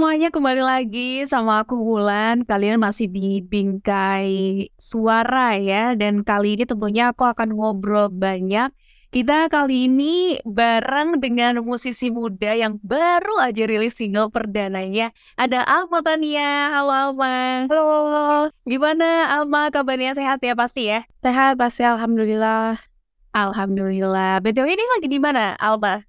semuanya, kembali lagi sama aku Wulan. Kalian masih di Bingkai Suara ya, dan kali ini tentunya aku akan ngobrol banyak. Kita kali ini bareng dengan musisi muda yang baru aja rilis single perdananya. Ada Alma Tania. Halo Alma. Halo. Gimana Alma kabarnya sehat ya pasti ya? Sehat pasti alhamdulillah. Alhamdulillah. BTW ini lagi di mana Alma?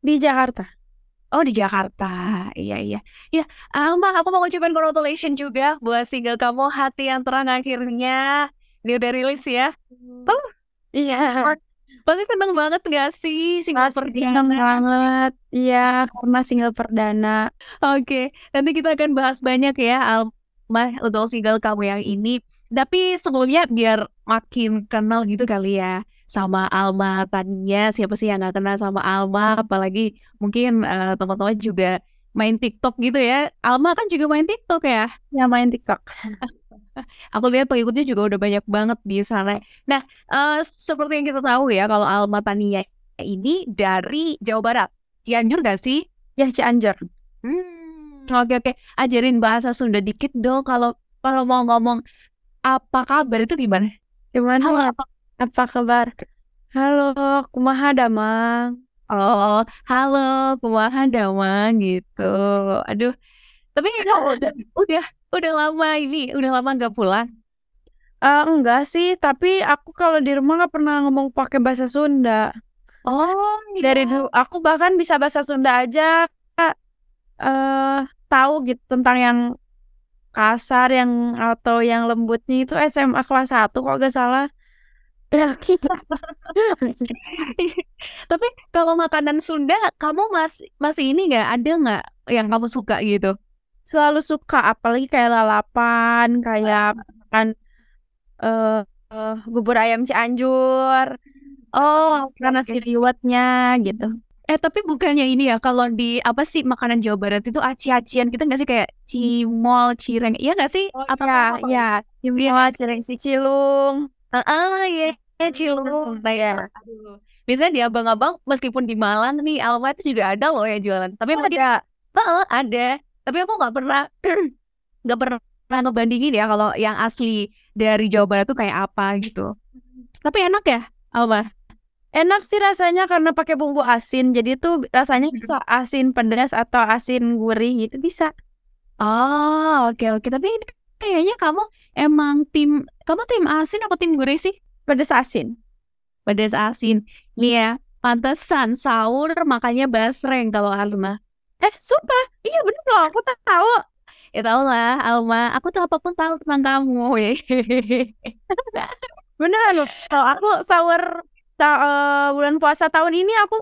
Di Jakarta. Oh di Jakarta, iya iya. Ya, Alma, aku mau ngucapin congratulations juga buat single kamu Hati Yang Terang akhirnya. Ini udah rilis ya. Oh, Iya. pasti seneng banget gak sih single Pasti seneng perdana? banget. Iya, karena single perdana. Oke, nanti kita akan bahas banyak ya Alma untuk single kamu yang ini. Tapi sebelumnya biar makin kenal gitu kali ya sama Alma Tania. Siapa sih yang gak kenal sama Alma? Apalagi mungkin eh, teman-teman juga main TikTok gitu ya. Alma kan juga main TikTok ya. Yang main TikTok. Aku lihat pengikutnya juga udah banyak banget di sana. Nah, eh, seperti yang kita tahu ya, kalau Alma Tania ini dari Jawa Barat. Cianjur gak sih? Ya Cianjur. Hmm, oke oke. Ajarin bahasa Sunda dikit dong. Kalau kalau mau ngomong apa kabar itu gimana? Gimana? Halo. Apa, apa kabar? Halo, kumaha damang? Oh, halo, kumaha damang gitu. Aduh, tapi udah udah udah lama ini, udah lama nggak pulang. Eh, enggak sih, tapi aku kalau di rumah nggak pernah ngomong pakai bahasa Sunda. Oh, Dari iya. dulu aku bahkan bisa bahasa Sunda aja eh tahu gitu tentang yang kasar yang atau yang lembutnya itu SMA kelas 1 kok gak salah. Tapi kalau makanan Sunda, kamu masih masih ini nggak? Ada nggak yang kamu suka gitu? Selalu suka apalagi kayak lalapan, kayak makan eh eh, bubur ayam Cianjur, Oh, karena oke. nasi liwetnya gitu. Eh tapi bukannya ini ya kalau di apa sih makanan Jawa Barat itu aci-acian gitu nggak sih kayak cimol, cireng, iya nggak sih? Oh Apa iya, apa? iya, Iya cimol, nggak sih? cireng si cilung. Ah iya, iya, cilung. Nah ya, Iya. aduh. Biasanya di abang-abang meskipun di Malang nih Alma itu juga ada loh yang jualan. Tapi Oh, ada. Heeh, ada. Tapi aku nggak pernah nggak pernah ngebandingin ya kalau yang asli dari Jawa Barat tuh kayak apa gitu. Tapi enak ya, Alma? Enak sih rasanya karena pakai bumbu asin. Jadi tuh rasanya bisa asin pedas atau asin gurih gitu bisa. Oh, oke oke. Tapi ini kayaknya kamu emang tim kamu tim asin apa tim gurih sih? Pedas asin. Pedas asin. Nih ya, pantesan sahur makanya basreng kalau Alma. Eh, sumpah. Iya bener loh, aku tak tahu. Ya tau lah, Alma. Aku tuh apa pun tahu tentang kamu. Beneran loh. Kalau aku sahur ta- eh, bulan puasa tahun ini aku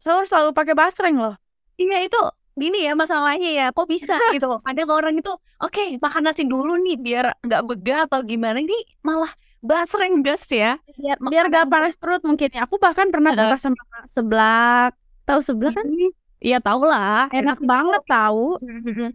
sahur selalu pakai basreng loh. Iya itu gini ya masalahnya ya kok bisa gitu ada orang itu oke makan nasi dulu nih biar nggak begah atau gimana ini malah basreng gas ya Biar biar gak panas perut mungkin ya. Aku bahkan pernah buka sama seblak. Tahu seblak kan? iya tau lah Enak banget tahu.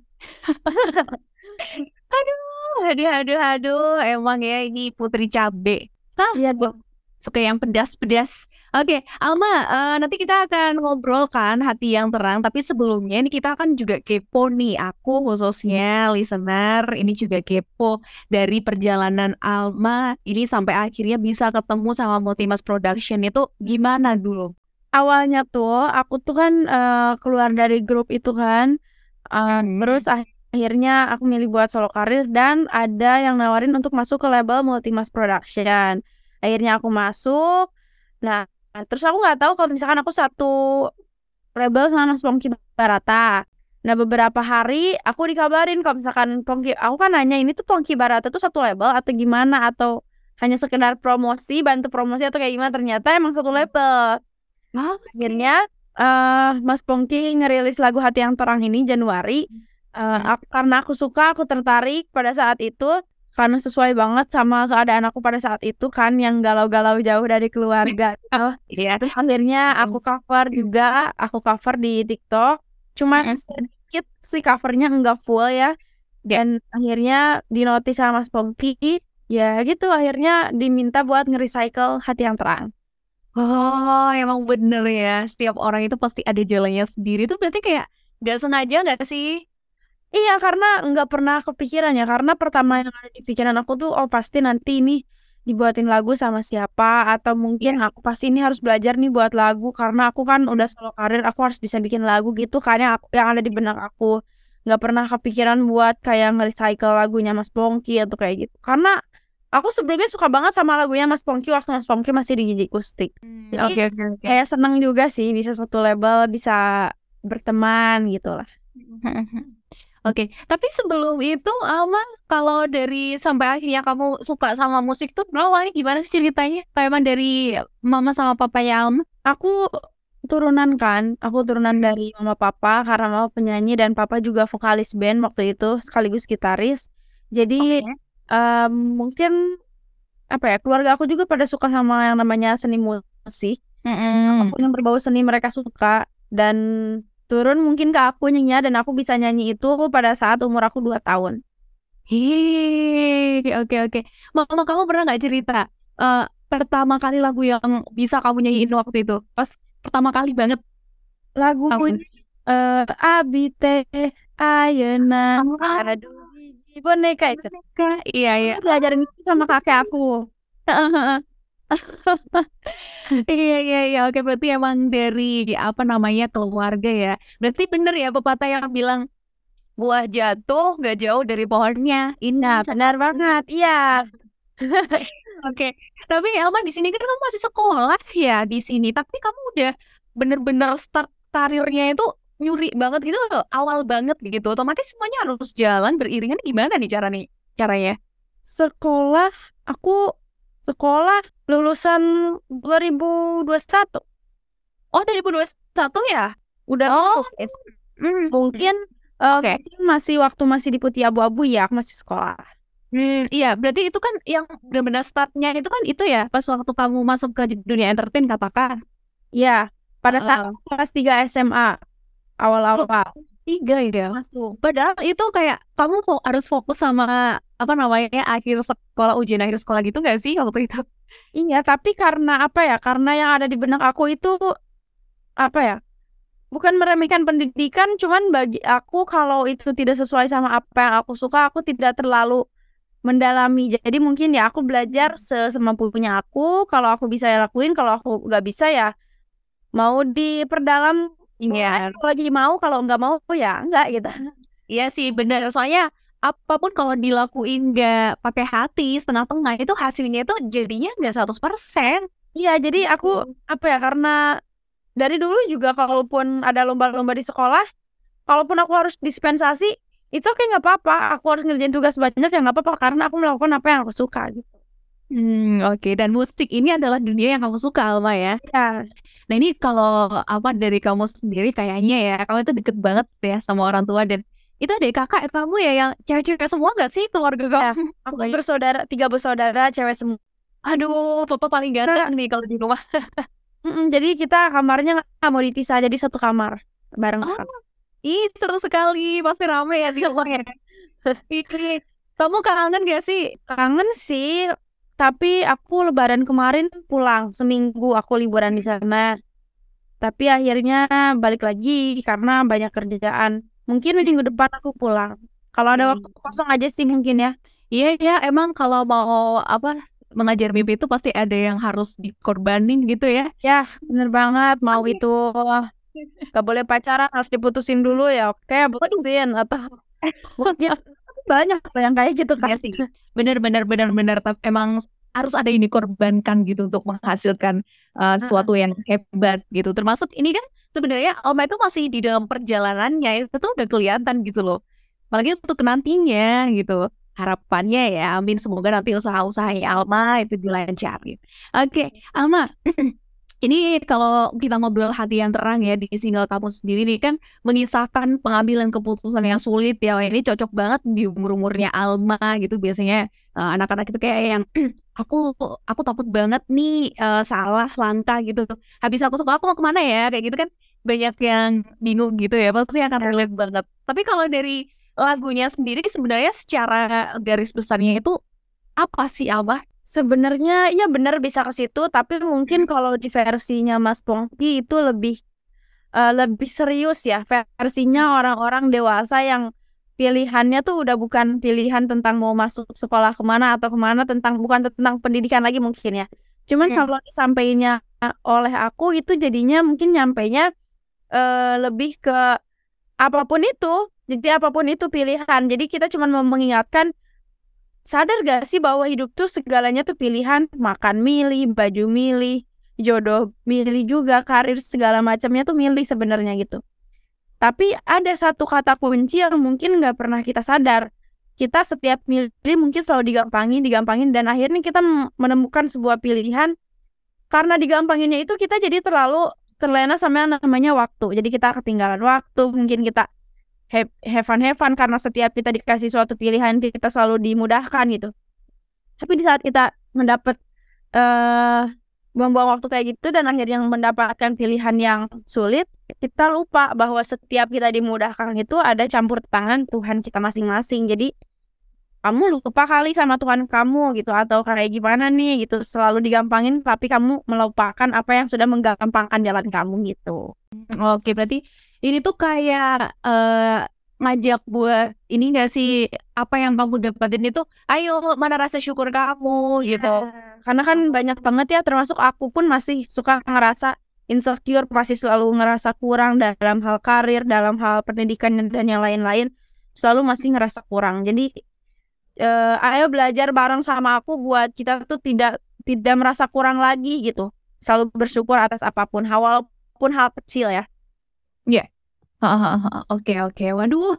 aduh aduh aduh aduh emang ya ini putri cabe Hah, Iya dong. Suka yang pedas-pedas oke Alma eh, nanti kita akan ngobrol kan hati yang terang tapi sebelumnya ini kita akan juga kepo nih aku khususnya listener ini juga kepo dari perjalanan Alma ini sampai akhirnya bisa ketemu sama Multimas Production itu gimana dulu Awalnya tuh aku tuh kan eh, keluar dari grup itu kan. Eh, Hmm. terus akhirnya aku milih buat solo karir dan ada yang nawarin untuk masuk ke label Multimas Production. Akhirnya aku masuk. Nah, terus aku nggak tahu kalau misalkan aku satu label sama Mas Pongki Barata. Nah, beberapa hari aku dikabarin kalau misalkan Pongki, aku kan nanya ini tuh Pongki Barata tuh satu label atau gimana atau hanya sekedar promosi, bantu promosi atau kayak gimana? Ternyata emang satu label. Hah? Akhirnya eh Mas Pongki ngerilis lagu Hati Yang Terang ini Januari. Eh, aku- karena aku suka, aku tertarik pada saat itu karena sesuai banget sama keadaan aku pada saat itu kan yang galau-galau jauh dari keluarga. gitu. Iya. Terus akhirnya aku cover juga, aku cover di TikTok. Cuma sedikit sih covernya enggak full ya. Dan akhirnya dinotis sama Mas Pongki. Ya gitu akhirnya diminta buat nge-recycle Hati Yang Terang. Oh, emang bener ya. Setiap orang itu pasti ada jalannya sendiri. Itu berarti kayak nggak sengaja nggak sih? Iya, karena nggak pernah kepikiran ya, karena pertama yang ada di pikiran aku tuh, oh pasti nanti ini dibuatin lagu sama siapa, atau mungkin Iya. aku pasti ini harus belajar nih buat lagu, karena aku kan udah solo karir, aku harus bisa bikin lagu gitu kan yang aku yang ada di benak aku. Nggak pernah kepikiran buat kayak nge-recycle lagunya Mas Pongky atau kayak gitu. Karena aku sebelumnya suka banget sama lagunya Mas Pongky waktu Mas Pongky masih di Gigi Kustik. Jadi oke oke oke. kayak seneng juga sih bisa satu label, bisa berteman gitulah. Mhm mhm. Oke, tapi sebelum itu, Alma, kalau dari sampai akhirnya kamu suka sama musik tuh awalnya gimana sih ceritanya? Apa emang dari mama sama papanya Alma? Aku turunan kan, aku turunan dari mama papa karena mama penyanyi dan papa juga vokalis band waktu itu sekaligus gitaris. Jadi, Oke. mmm, mungkin apa ya, keluarga aku juga pada suka sama yang namanya seni musik. Mhm. Apa pun yang berbau seni mereka suka dan turun mungkin ke akunya dan aku bisa nyanyi itu pada saat umur aku 2 tahun. Hih, oke oke. Mama kamu pernah nggak cerita, eee, pertama kali lagu yang bisa kamu nyanyiin waktu itu? Pas pertama kali banget? Lagunya, Tahun. eee, Abi teh ayeuna Oh. aduh biji boneka itu. Boneka, iya iya. Aku diajarin itu sama kakek aku. Iya iya iya, oke berarti emang dari apa namanya, keluarga ya. Berarti bener ya pepatah yang bilang, "Buah jatuh nggak jauh dari pohonnya." Ini Nah, benar banget, iya. Oke, tapi Alma di sini kan kamu masih sekolah ya di sini, tapi kamu udah bener-bener start karirnya itu nyuri banget gitu, awal banget gitu, otomatis semuanya harus jalan beriringan gimana nih cara nih caranya? Sekolah, aku sekolah lulusan 2021. Oh 2021 ya? Udah Oh, es mmm, mungkin, eee, Oke. mungkin masih waktu masih di Putih Abu-Abu ya, aku masih sekolah. Mmm, iya berarti itu kan yang bener-bener start-nya itu kan itu ya, pas waktu kamu masuk ke dunia entertain katakan? Iya, pada saat aku kelas 3 SMA, awal-awal. 3 ya? Masuk. Padahal itu kayak kamu harus fokus sama apa namanya, akhir sekolah, ujian akhir sekolah gitu nggak sih waktu itu? Iya, tapi karena apa ya, karena yang ada di benak aku itu, apa ya, bukan meremehkan pendidikan, cuman bagi aku kalau itu tidak sesuai sama apa yang aku suka, aku tidak terlalu mendalami. Jadi mungkin ya aku belajar sesemampunya aku, kalau aku bisa ya lakuin, kalau aku nggak bisa ya mau diperdalam Iya. kalau lagi mau, kalau nggak mau ya enggak gitu. Iya sih bener, soalnya apa pun kalau dilakuin nggak pakai hati, setengah-tengah, itu hasilnya itu jadinya nggak 100%. Iya, jadi aku Gitu. apa ya, karena dari dulu juga kalaupun ada lomba-lomba di sekolah, kalaupun aku harus dispensasi, it's okay nggak apa-apa, aku harus ngerjain tugas banyak ya nggak apa-apa, karena aku melakukan apa yang aku suka gitu. Mmm, oke dan musik ini adalah dunia yang kamu suka, Alma, ya? Iya. Nah ini kalau apa, dari kamu sendiri kayaknya ya, kamu itu deket banget ya sama orang tua dan itu adik kakak kamu ya yang cewek-cewek semua nggak sih keluarga Iya, kamu? aku bersaudara 3 bersaudara cewek semua. Aduh, papa paling ganteng nih kalau di rumah. Mhm, jadi kita kamarnya nggak mau dipisah, jadi satu kamar Oh, barengan. ih seru sekali, pasti rame ya di rumah ya? Kamu kangen nggak sih? Kangen sih, tapi aku lebaran kemarin pulang, seminggu aku liburan di sana. Tapi akhirnya balik lagi karena banyak kerjaan. Mungkin minggu depan aku pulang. Kalau ada waktu Mmm. kosong aja sih mungkin ya. Iya ya, emang kalau mau apa, mengajar mimpi itu pasti ada yang harus dikorbanin gitu ya? Yah, bener banget, mau itu nggak boleh pacaran, harus diputusin dulu ya oke Waduh. putusin, atau mungkin banyak loh yang kayak gitu Iya kan. sih, bener bener bener bener, tap emang harus ada yang dikorbankan gitu untuk menghasilkan, eee, Heeh. sesuatu yang hebat gitu. Termasuk ini kan sebenarnya Alma itu masih di dalam perjalanannya, itu tuh udah kelihatan gitu loh. Apalagi untuk nantinya gitu, harapannya ya, amin semoga nanti usaha-usahanya Alma itu dilancarin. Oke, Alma, ini kalau kita ngobrol hati yang terang ya di single kamu sendiri nih kan mengisahkan pengambilan keputusan yang sulit ya, ini cocok banget di umur-umurnya Alma gitu biasanya, eee, anak-anak itu kayak yang, "Aku aku takut banget nih, eee, salah langkah gitu, habis aku sekolah aku mau ke mana ya?" Kayak gitu kan banyak yang bingung gitu ya, pasti akan relate banget. Tapi kalau dari lagunya sendiri sebenarnya secara garis besarnya itu apa sih, Alma? Sebenarnya iya bener bisa ke situ, tapi mungkin kalau di versinya Mas Pongky itu lebih, eee, lebih serius ya, versinya orang-orang dewasa yang pilihannya tuh udah bukan pilihan tentang mau masuk sekolah ke mana atau ke mana tentang bukan tentang pendidikan lagi mungkin ya. Cuman Hmm. kalau disampaikannya oleh aku itu jadinya mungkin nyampainya uh, lebih ke apa pun itu. Jadi apa pun itu pilihan. Jadi kita cuma mau mengingatkan sadar gak sih bahwa hidup tuh segalanya tuh pilihan, makan milih, baju milih, jodoh milih juga, karir segala macamnya tuh milih sebenarnya gitu. Tapi ada satu kata kunci yang mungkin nggak pernah kita sadar. Kita setiap milih mungkin selalu digampangin, digampangin, dan akhirnya kita menemukan sebuah pilihan. Karena digampanginnya itu kita jadi terlalu terlena sama yang namanya waktu. Jadi kita ketinggalan waktu, mungkin kita have, have fun, have fun karena setiap kita dikasih suatu pilihan kita selalu dimudahkan gitu. Tapi di saat kita mendapat uh, buang-buang waktu kayak gitu dan akhirnya mendapatkan pilihan yang sulit, kita lupa bahwa setiap kita dimudahkan itu ada campur tangan Tuhan kita masing-masing. Jadi kamu lupa kali sama Tuhan kamu gitu. Atau kayak gimana nih gitu. Selalu digampangin tapi kamu melupakan apa yang sudah menggampangkan jalan kamu gitu. Oke, berarti ini tuh kayak uh, ngajak buat ini gak sih apa yang kamu dapetin itu ayo mana rasa syukur kamu gitu. Karena kan banyak banget ya termasuk aku pun masih suka ngerasa insecure masih selalu ngerasa kurang dalam hal karir dalam hal pendidikan dan yang lain-lain. Selalu masih ngerasa kurang. Jadi uh, ayo belajar bareng sama aku buat kita tuh tidak tidak merasa kurang lagi gitu selalu bersyukur atas apa pun hal walaupun hal kecil ya Iya. Oke oke. Waduh,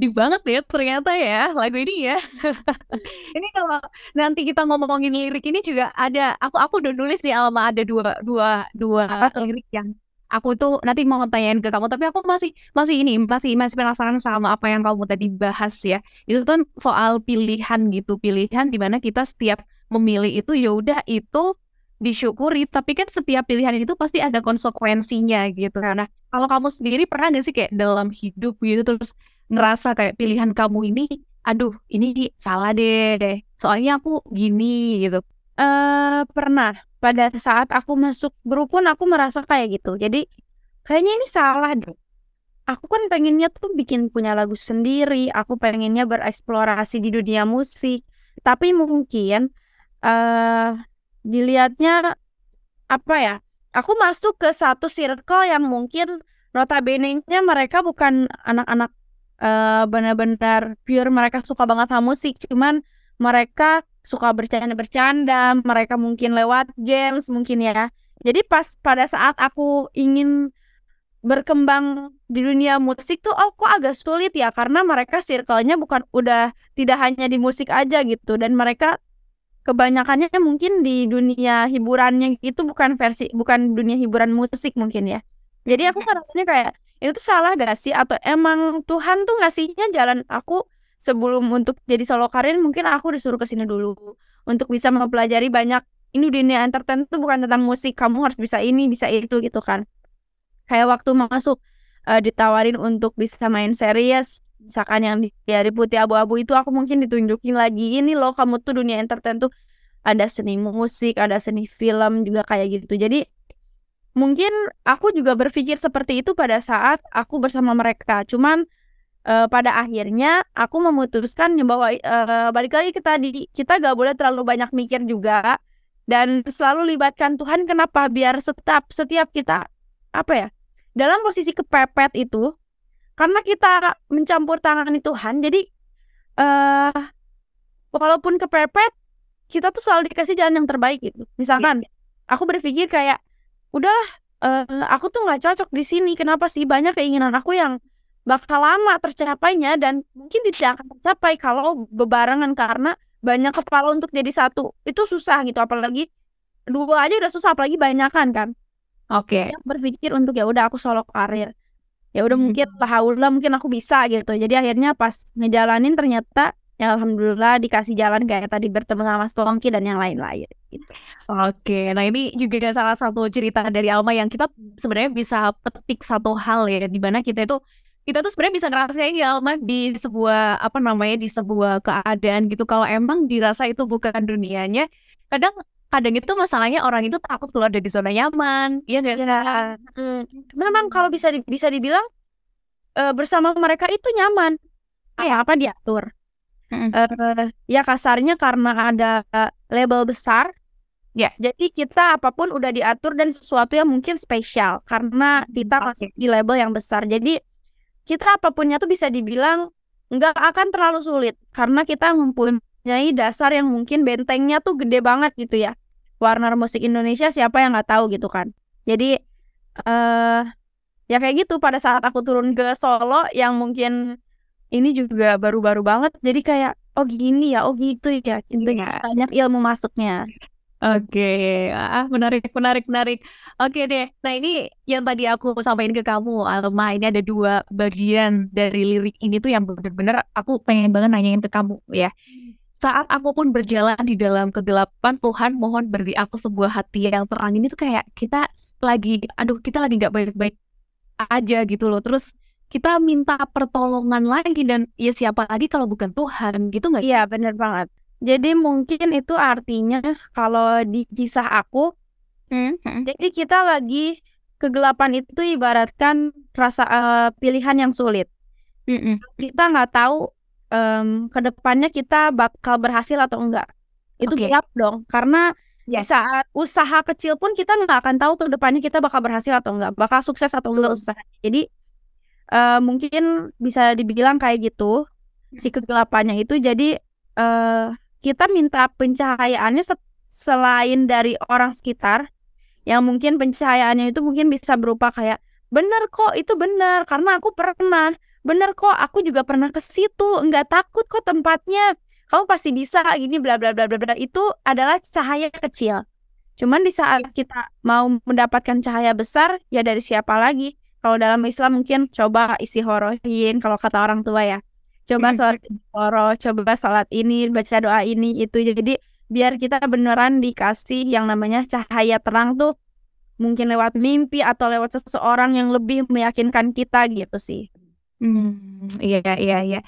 deep banget ya ternyata ya lagu ini ya. Ini kalau nanti kita ngomongin lirik ini juga ada aku aku udah nulis di Alma ada dua dua dua lirik yang aku tuh nanti mau tanyain ke kamu tapi aku masih masih ini masih masih penasaran sama apa yang kamu tadi bahas ya. Itu kan soal pilihan gitu, pilihan di mana kita setiap memilih itu ya udah itu disyukuri tapi kan setiap pilihan itu pasti ada konsekuensinya gitu. Nah, kalau kamu sendiri pernah gak sih kayak dalam hidup gitu terus ngerasa kayak pilihan kamu ini aduh ini salah deh deh soalnya aku gini gitu eh pernah. Pada saat aku masuk grup pun aku merasa kayak gitu. Jadi kayaknya ini salah deh. Aku kan pengennya tuh bikin punya lagu sendiri. Aku pengennya bereksplorasi di dunia musik. Tapi mungkin eh dilihatnya apa ya aku masuk ke satu circle yang mungkin notabene-nya mereka bukan anak-anak uh, benar-benar pure mereka suka banget sama musik. Cuman mereka suka bercanda-bercanda mereka mungkin lewat games mungkin ya. Jadi pas pada saat aku ingin berkembang di dunia musik tuh oh kok agak sulit ya? Karena mereka circle-nya bukan udah tidak hanya di musik aja gitu. Dan mereka kebanyakannya mungkin di dunia hiburannya itu bukan versi bukan dunia hiburan musik mungkin ya. Jadi aku ngerasanya kayak itu tuh salah gak sih? Atau emang Tuhan tuh ngasihnya jalan aku sebelum untuk jadi solo karir mungkin aku disuruh ke sini dulu untuk bisa mempelajari banyak ini dunia entertain tuh bukan tentang musik kamu harus bisa ini bisa itu gitu kan. Kayak waktu masuk uh, ditawarin untuk bisa main series misalkan yang di Hari Putih Abu-Abu itu aku mungkin ditunjukin lagi ini loh kamu tuh dunia entertain tuh ada seni musik ada seni film juga kayak gitu. Jadi mungkin aku juga berpikir seperti itu pada saat aku bersama mereka. Cuman uh, pada akhirnya aku memutuskan bahwa uh, balik lagi kita di kita gak boleh terlalu banyak mikir juga dan selalu libatkan Tuhan. Kenapa? Biar setiap setiap kita apa ya dalam posisi kepepet itu karena kita mencampur tangani Tuhan jadi uh, walaupun kepepet kita tuh selalu dikasih jalan yang terbaik gitu. Misalkan aku berpikir kayak udahlah uh, aku tuh nggak cocok di sini. Kenapa sih? Banyak keinginan aku yang bakal lama tercapainya dan mungkin tidak akan tercapai kalau bebarengan karena banyak kepala untuk jadi satu. Itu susah gitu apalagi dua aja udah susah apalagi banyakan kan. Oke. Okay. berpikir untuk ya udah aku solo karir. Ya udah mungkin lah mungkin aku bisa gitu. Jadi akhirnya pas ngejalanin ternyata ya alhamdulillah dikasih jalan kayak tadi bertemu sama Mas Pongki dan yang lain-lain gitu. Oke, nah ini juga salah satu cerita dari Alma yang kita sebenarnya bisa petik satu hal ya di mana kita itu kita tuh sebenarnya bisa ngerasain ya Alma di sebuah apa namanya di sebuah keadaan gitu kalau emang dirasa itu bukan dunianya kadang kadang itu masalahnya orang itu takut keluar dari zona nyaman iya gak sih ya, hmm. memang kalau bisa di, bisa dibilang e, bersama mereka itu nyaman ya apa diatur. Mhm. Eh, ya kasarnya karena ada label besar, Ya. jadi kita apa pun udah diatur dan sesuatu yang mungkin spesial karena kita masuk di label yang besar. Jadi kita apapunnya tuh bisa dibilang nggak akan terlalu sulit karena kita mempunyai dasar yang mungkin bentengnya tuh gede banget gitu ya. Warner Musik Indonesia siapa yang nggak tahu gitu kan. Jadi eh ya kayak gitu pada saat aku turun ke Solo yang mungkin ini juga baru-baru banget. Jadi kayak oh gini ya, oh gitu ya. Intinya Iya. banyak ilmu masuknya. Oke, ah, menarik menarik menarik. Oke deh, nah ini yang tadi aku sampaikan ke kamu, Alma, ini ada 2 bagian dari lirik ini tuh yang bener-bener aku pengen banget nanyain ke kamu ya. Saat aku pun berjalan di dalam kegelapan, Tuhan mohon beri aku sebuah hati yang terang. Ini tuh kayak kita lagi, aduh kita lagi nggak baik-baik aja gitu loh. Terus kita minta pertolongan lagi dan ya siapa lagi kalau bukan Tuhan gitu nggak? Iya bener banget. Jadi mungkin itu artinya kalau di kisah aku, Hmm, hmm. jadi kita lagi kegelapan itu ibaratkan rasa eh, pilihan yang sulit. Mm-mm. Kita nggak tahu em, ke depannya kita bakal berhasil atau enggak. Itu Oke. gelap dong, karena di Yes. saat usaha kecil pun kita nggak akan tahu ke depannya kita bakal berhasil atau enggak, bakal sukses atau enggak Betul. usaha. Jadi eh, mungkin bisa dibilang kayak gitu si kegelapannya itu. Jadi eh, kita minta pencahayaannya selain dari orang sekitar yang mungkin pencahayaannya itu mungkin bisa berupa kayak bener kok itu bener karena aku pernah. Bener kok aku juga pernah ke situ. Nggak takut kok tempatnya. Kamu pasti bisa gini bla bla bla bla bla. Itu adalah cahaya kecil. Cuman di saat kita mau mendapatkan cahaya besar ya dari siapa lagi? Kalau dalam Islam mungkin coba isi horohin kalau kata orang tua ya coba Hmm. sholat istiqoroh coba sholat ini baca doa ini itu jadi biar kita beneran dikasih yang namanya cahaya terang tuh mungkin lewat mimpi atau lewat seseorang yang lebih meyakinkan kita gitu sih. Hmm, iya iya iya.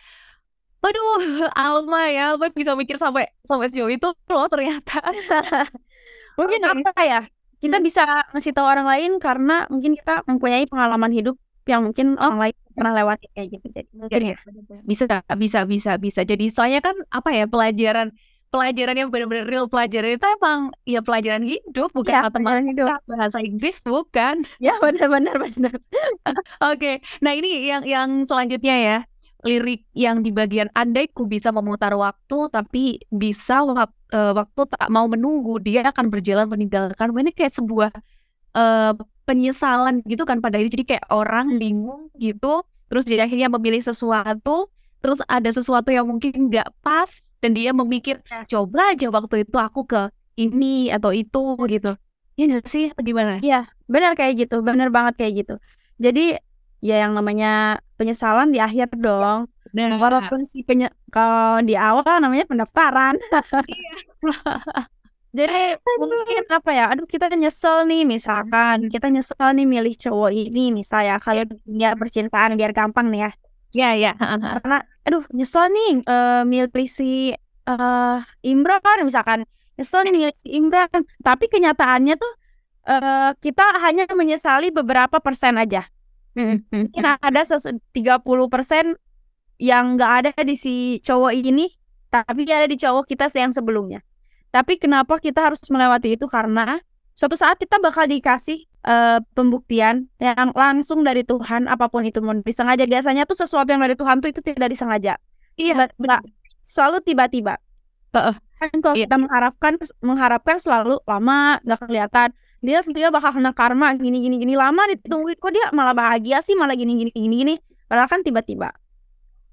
Waduh, Alma ya, Alma bisa mikir sampai sampai sejauh itu loh ternyata. Mungkin apa ya? Kita Hmm. bisa ngasih tahu orang lain karena mungkin kita mempunyai pengalaman hidup yang mungkin Oh. orang lain pernah lewati kayak gitu. Jadi mungkin Iya, ya. Bisa bisa bisa bisa. Jadi soalnya kan apa ya pelajaran pelajaran yang benar-benar real pelajaran itu emang ya pelajaran hidup bukan Ya, matematika, pelajaran hidup. bahasa Inggris bukan. Ya benar benar benar. Oke, nah ini yang yang selanjutnya ya lirik yang di bagian andai ku bisa memutar waktu tapi bisa wak- eh, waktu tak mau menunggu dia akan berjalan meninggalkan ini kayak sebuah eh, penyesalan gitu kan pada ini jadi kayak orang bingung gitu terus dia akhirnya memilih sesuatu terus ada sesuatu yang mungkin nggak pas dan dia memikir Ya. coba aja waktu itu aku ke ini atau itu gitu ya nggak sih atau gimana? Iya, benar kayak gitu, benar banget kayak gitu. Jadi ya yang namanya penyesalan di akhir dong. Nah, Walaupun si penye kalau di awal namanya pendaftaran. iya. Jadi mungkin apa ya? Aduh kita nyesel nih misalkan kita nyesel nih milih cowok ini misalnya kalau dunia percintaan biar gampang nih ya. Ya ya. Karena aduh nyesel nih eh, milih si eh Imran misalkan. Nyesel nih milih si Imran. Tapi kenyataannya tuh eh kita hanya menyesali beberapa persen aja. Mungkin ada sesu- 30% yang nggak ada di si cowok ini, tapi ada di cowok kita yang sebelumnya. Tapi kenapa kita harus melewati itu? Karena suatu saat kita bakal dikasih eh, pembuktian yang langsung dari Tuhan, apa pun itu mau disengaja. Biasanya tuh sesuatu yang dari Tuhan tuh itu tidak disengaja. Iya, Tiba- selalu tiba-tiba. Heeh. Kan kalau Iya. kita mengharapkan mengharapkan selalu lama nggak kelihatan. Dia tentunya bakal kena karma gini gini gini lama ditungguin kok dia malah bahagia sih malah gini gini gini gini. Padahal kan tiba-tiba.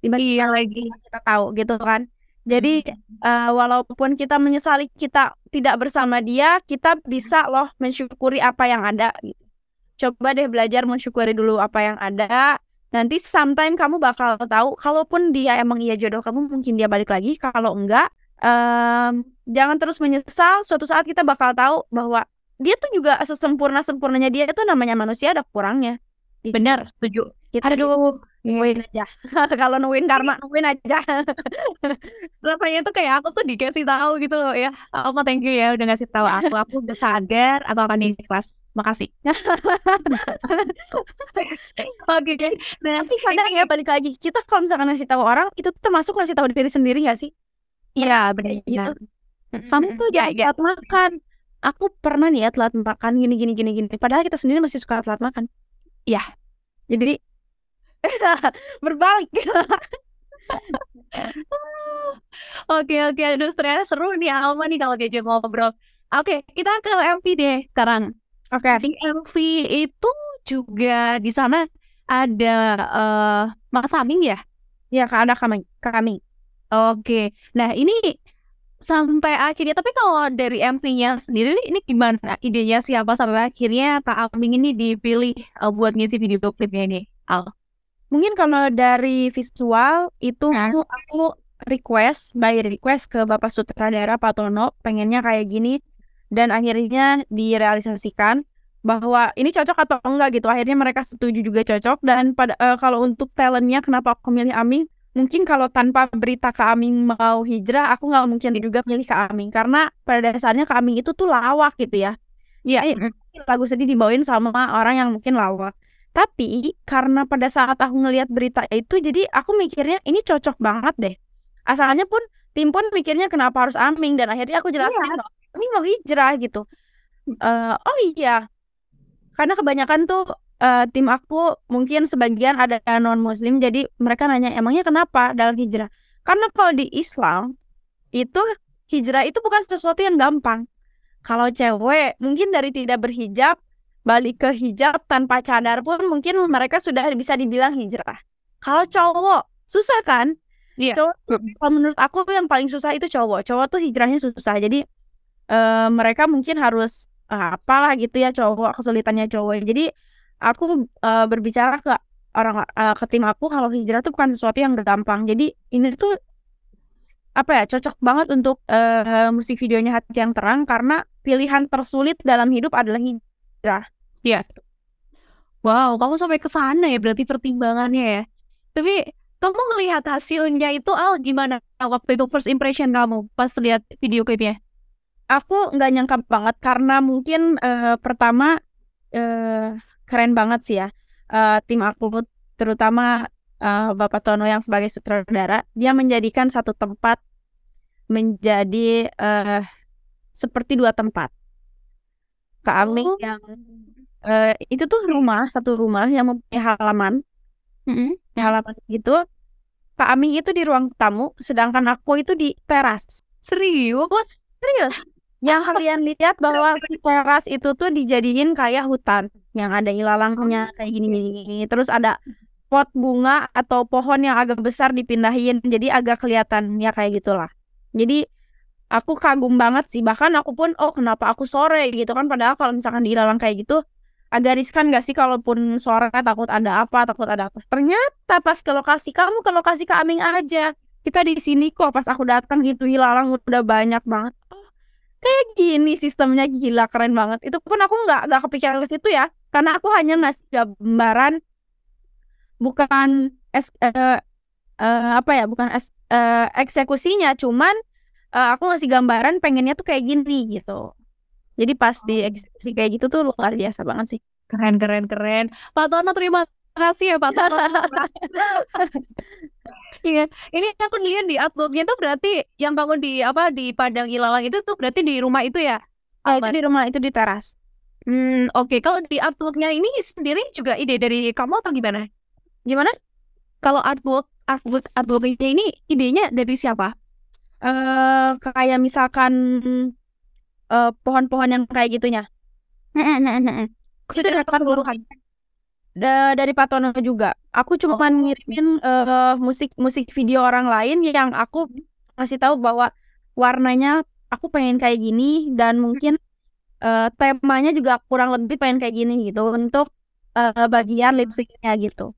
Tiba-tiba Iya lagi. kita tahu gitu kan. Jadi eh, walaupun kita menyesali kita tidak bersama dia, kita bisa loh mensyukuri apa yang ada gitu. Coba deh belajar mensyukuri dulu apa yang ada. Nanti sometime kamu bakal tahu kalaupun dia emang iya jodoh kamu mungkin dia balik lagi, kalau enggak em, jangan terus menyesal. Suatu saat kita bakal tahu bahwa dia tuh juga sesempurna sempurnanya dia itu namanya manusia ada kurangnya. Gitu. Benar, setuju. Kita Aduh, nungguin aja. Kalau nungguin karma, nungguin aja. rasanya tuh kayak aku tuh dikasih tahu gitu loh ya. Oma thank you ya udah ngasih tahu aku. Aku udah sadar atau akan di kelas. Makasih. Oke, okay. nah, tapi kadang ya balik lagi, kita kalau misalkan ngasih tahu orang, itu tuh termasuk ngasih tahu diri sendiri gak sih? Iya, benar. Gitu. Kamu tuh jangan ya, telat makan. Aku pernah nih ya telat makan gini gini gini gini. Padahal kita sendiri masih suka telat makan. Iya. Jadi berbalik. oke oke, aduh ternyata seru nih Alma nih kalau diajak ngobrol. Oke, kita ke MV deh sekarang. Oke. Di MV itu juga di sana ada uh, Mas Aming ya? Iya, ada kami. Kami. Oke. Nah, ini sampai akhirnya tapi kalau dari MV-nya sendiri ini gimana idenya siapa sampai akhirnya Kak Aming ini dipilih uh, buat ngisi video klipnya ini Al mungkin kalau dari visual itu nah. aku request by request ke Bapak Sutradara Pak Tono pengennya kayak gini. Dan akhirnya direalisasikan bahwa ini cocok atau enggak gitu. Akhirnya mereka setuju juga cocok. Dan pada uh, kalau untuk talentnya kenapa aku milih Aming? Mungkin kalau tanpa berita Kak Aming mau hijrah, aku nggak mungkin juga pilih Kak Aming. Karena pada dasarnya Kak Aming itu tuh lawak gitu ya. Iya, lagu sedih dibawain sama orang yang mungkin lawak. Tapi karena pada saat aku ngelihat berita itu, jadi aku mikirnya ini cocok banget deh. Asalnya pun tim pun mikirnya kenapa harus Aming dan akhirnya aku jelasin iya. ini mau hijrah gitu. Uh, oh iya, karena kebanyakan tuh uh, tim aku mungkin sebagian ada non muslim jadi mereka nanya emangnya kenapa dalam hijrah karena kalau di Islam itu hijrah itu bukan sesuatu yang gampang kalau cewek mungkin dari tidak berhijab balik ke hijab tanpa cadar pun mungkin mereka sudah bisa dibilang hijrah kalau cowok susah kan Iya. Cowok, kalau menurut aku yang paling susah itu cowok. Cowok tuh hijrahnya susah. Jadi uh, mereka mungkin harus uh, apalah gitu ya cowok kesulitannya cowok. Jadi aku uh, berbicara ke orang uh, ke tim aku kalau hijrah tuh bukan sesuatu yang gampang. Jadi ini tuh apa ya cocok banget untuk uh, musik videonya hati yang terang karena pilihan tersulit dalam hidup adalah hijrah. Iya. Wow, kamu sampai ke sana ya berarti pertimbangannya ya. Tapi kamu ngelihat hasilnya itu Al gimana waktu itu first impression kamu pas lihat video klipnya? Aku nggak nyangka banget karena mungkin uh, pertama uh, keren banget sih ya uh, tim aku terutama uh, Bapak Tono yang sebagai sutradara dia menjadikan satu tempat menjadi uh, seperti dua tempat Kak Aming oh. yang uh, itu tuh rumah satu rumah yang mempunyai halaman. Mm -hmm. halaman gitu. Kak Aming itu di ruang tamu sedangkan aku itu di teras. Serius? Serius. Yang kalian lihat bahwa si teras itu tuh dijadiin kayak hutan. Yang ada ilalangnya kayak gini gini gini terus ada pot bunga atau pohon yang agak besar dipindahin. Jadi agak kelihatan ya kayak gitulah. Jadi aku kagum banget sih. Bahkan aku pun oh kenapa aku sore? gitu kan. Padahal kalau misalkan di ilalang kayak gitu agak riskan gak sih kalaupun sore takut ada apa takut ada apa? Ternyata pas ke lokasi kamu ke lokasi ke Aming aja. Kita di sini kok pas aku datang gitu ilalang udah banyak banget. Kayak gini sistemnya gila keren banget. Itu pun aku nggak nggak kepikiran ke situ ya karena aku hanya ngasih gambaran bukan es uh, uh, apa ya bukan es, uh, eksekusinya cuman uh, aku ngasih gambaran pengennya tuh kayak gini gitu jadi pas di oh. eksekusi kayak gitu tuh luar biasa banget sih keren keren keren Pak Tono terima kasih ya Pak Tono Iya, ini aku lihat di artworknya tuh berarti yang bangun di apa di Padang Ilalang itu tuh berarti di rumah itu ya? Oh, itu di rumah itu di teras. Hmm, oke. Okay. Kalau di artworknya ini sendiri juga ide dari kamu atau gimana? Gimana? Kalau artwork artwork artworknya ini idenya dari siapa? Eh, uh, kayak misalkan uh, pohon-pohon yang kayak gitunya. itu dari buruhan da dari Patono juga. Aku cuma oh. ngirimin uh, musik musik video orang lain yang aku kasih tahu bahwa warnanya aku pengen kayak gini dan mungkin uh, temanya juga kurang lebih pengen kayak gini gitu untuk uh, bagian lip syncnya gitu.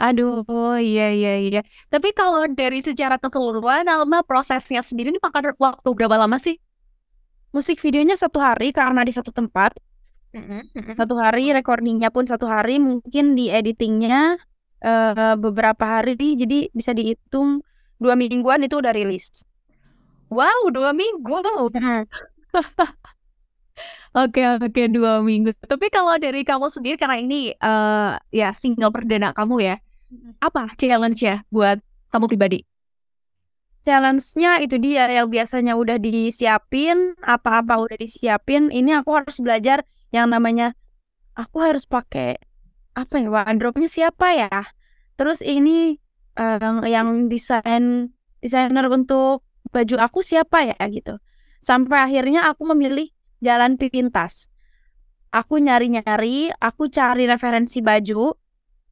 Aduh, oh, iya iya iya. Tapi kalau dari secara keseluruhan, Alma prosesnya sendiri ini makan waktu berapa lama sih? Musik videonya satu hari karena di satu tempat Satu hari recordingnya pun satu hari, mungkin di editingnya uh, beberapa hari, jadi bisa dihitung dua mingguan itu udah rilis. Wow, dua minggu tuh. Oke oke dua minggu. Tapi kalau dari kamu sendiri karena ini uh, ya single perdana kamu ya, apa challenge ya buat kamu pribadi? Challenge-nya itu dia yang biasanya udah disiapin, apa-apa udah disiapin, ini aku harus belajar yang namanya aku harus pakai apa ya wardrobe-nya siapa ya? Terus ini uh, yang desain desainer untuk baju aku siapa ya gitu. Sampai akhirnya aku memilih jalan pintas. Aku nyari-nyari, aku cari referensi baju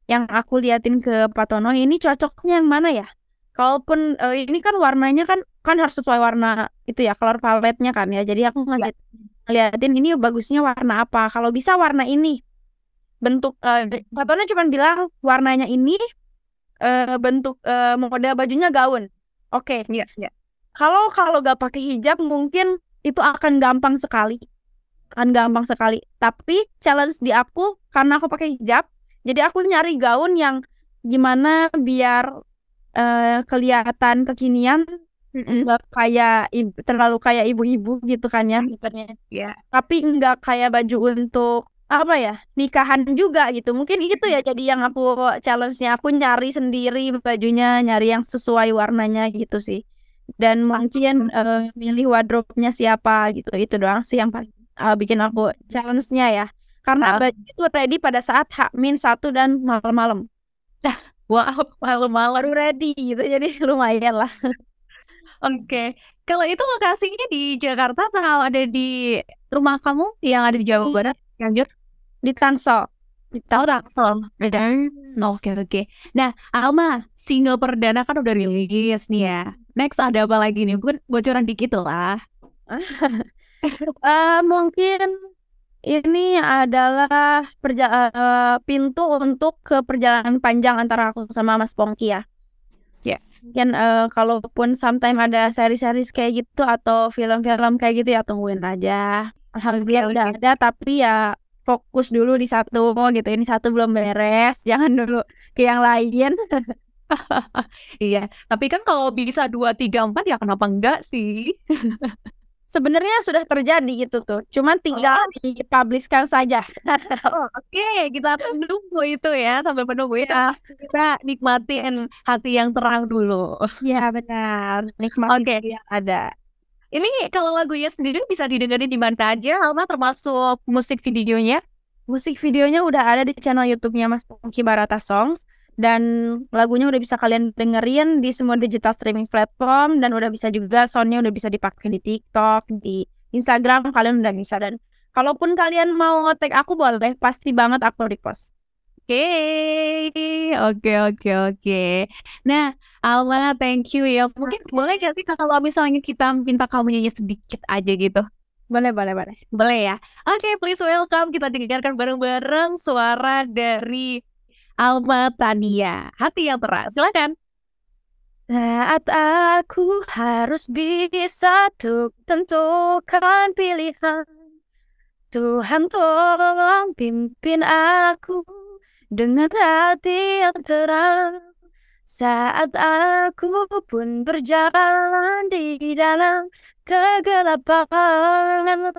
yang aku liatin ke Patono ini cocoknya yang mana ya? Kalaupun uh, ini kan warnanya kan kan harus sesuai warna itu ya, color palette-nya kan ya. Jadi aku ngeliat, ngeliatin ini bagusnya warna apa. Kalau bisa warna ini. Bentuk uh, fotonya cuma bilang warnanya ini uh, bentuk uh, mode bajunya gaun. Oke. Okay. Iya, iya. Kalau kalau gak pakai hijab mungkin itu akan gampang sekali. Akan gampang sekali. Tapi challenge di aku karena aku pakai hijab, jadi aku nyari gaun yang gimana biar uh, kelihatan kekinian nggak kayak ibu, terlalu kayak ibu-ibu gitu kan ya Iya. Yeah. Tapi nggak kayak baju untuk apa ya nikahan juga gitu. Mungkin itu ya jadi yang aku challenge-nya aku nyari sendiri bajunya, nyari yang sesuai warnanya gitu sih. Dan mungkin uh, milih wardrobe-nya siapa gitu. Itu doang sih yang paling uh, bikin aku challenge-nya ya. Karena baju itu ready pada saat H min satu dan malam-malam. Nah, Wow, malam-malam ready gitu, jadi lumayan lah. Oke, kalau itu lokasinya di Jakarta atau ada di rumah kamu yang ada di Jawa Barat, Cianjur? Di Tangsel. Di tahu Tangsel. Hmm, oke oke. Nah, Alma, single perdana kan udah rilis nih ya. Next ada apa lagi nih? Mungkin bocoran dikit lah. uh, mungkin ini adalah perja uh, pintu untuk ke perjalanan panjang antara aku sama Mas Pongki ya. Ya. Yeah. Mungkin uh, kalaupun sometime ada seri-seri kayak gitu atau film-film kayak gitu ya tungguin aja. Alhamdulillah udah ada tapi ya fokus dulu di satu gitu. Ini satu belum beres, jangan dulu ke yang lain. iya, tapi kan kalau bisa dua tiga empat ya kenapa enggak sih? sebenarnya sudah terjadi itu tuh, cuman tinggal oh. dipublishkan saja. oh, Oke, okay. kita menunggu itu ya sambil menunggu ya. Kita nikmatin hati yang terang dulu. Ya benar, nikmatin okay. yang ada. Ini kalau lagunya sendiri bisa didengarin di mana aja, Alma termasuk musik videonya? Musik videonya udah ada di channel YouTube-nya Mas Pongki Barata Songs dan lagunya udah bisa kalian dengerin di semua digital streaming platform dan udah bisa juga soundnya udah bisa dipakai di TikTok, di Instagram kalian udah bisa dan kalaupun kalian mau ngetek aku boleh pasti banget aku repost. Oke, okay. oke, okay, oke, okay, oke. Okay. Nah, Alma, thank you ya. Mungkin boleh gak sih kalau misalnya kita minta kamu nyanyi sedikit aja gitu? Boleh, boleh, boleh. Boleh ya? Oke, okay, please welcome. Kita dengarkan bareng-bareng suara dari Alma Tania. Hati yang terang, silakan. Saat aku harus bisa untuk tentukan pilihan Tuhan tolong pimpin aku dengan hati yang terang Saat aku pun berjalan di dalam kegelapan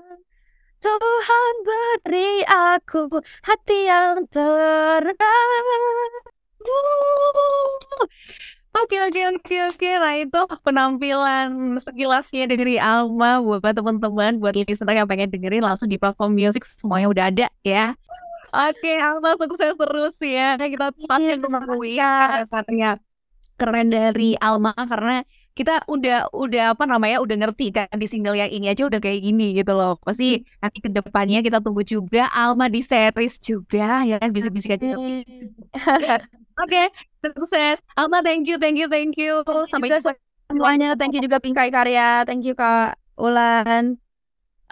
Tuhan beri aku hati yang terang. Oke oke oke oke nah itu penampilan sekilasnya dari Alma buat teman-teman buat listener yang pengen dengerin langsung di platform music semuanya udah ada ya. Oke Alma sukses terus ya kita pasti menunggu ya katanya keren dari Alma karena kita udah udah apa namanya udah ngerti kan di single yang ini aja udah kayak gini gitu loh. Pasti hmm. nanti ke depannya kita tunggu juga Alma di series juga ya kan? Bisik-bisik aja oke. Sukses. Alma thank you thank you thank you. Sampai juga semuanya. Thank you juga Pingkai Karya. Thank you Kak Ulan.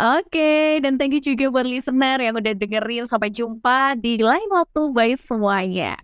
Oke, okay, dan thank you juga buat listener yang udah dengerin. Sampai jumpa di lain waktu. Bye semuanya.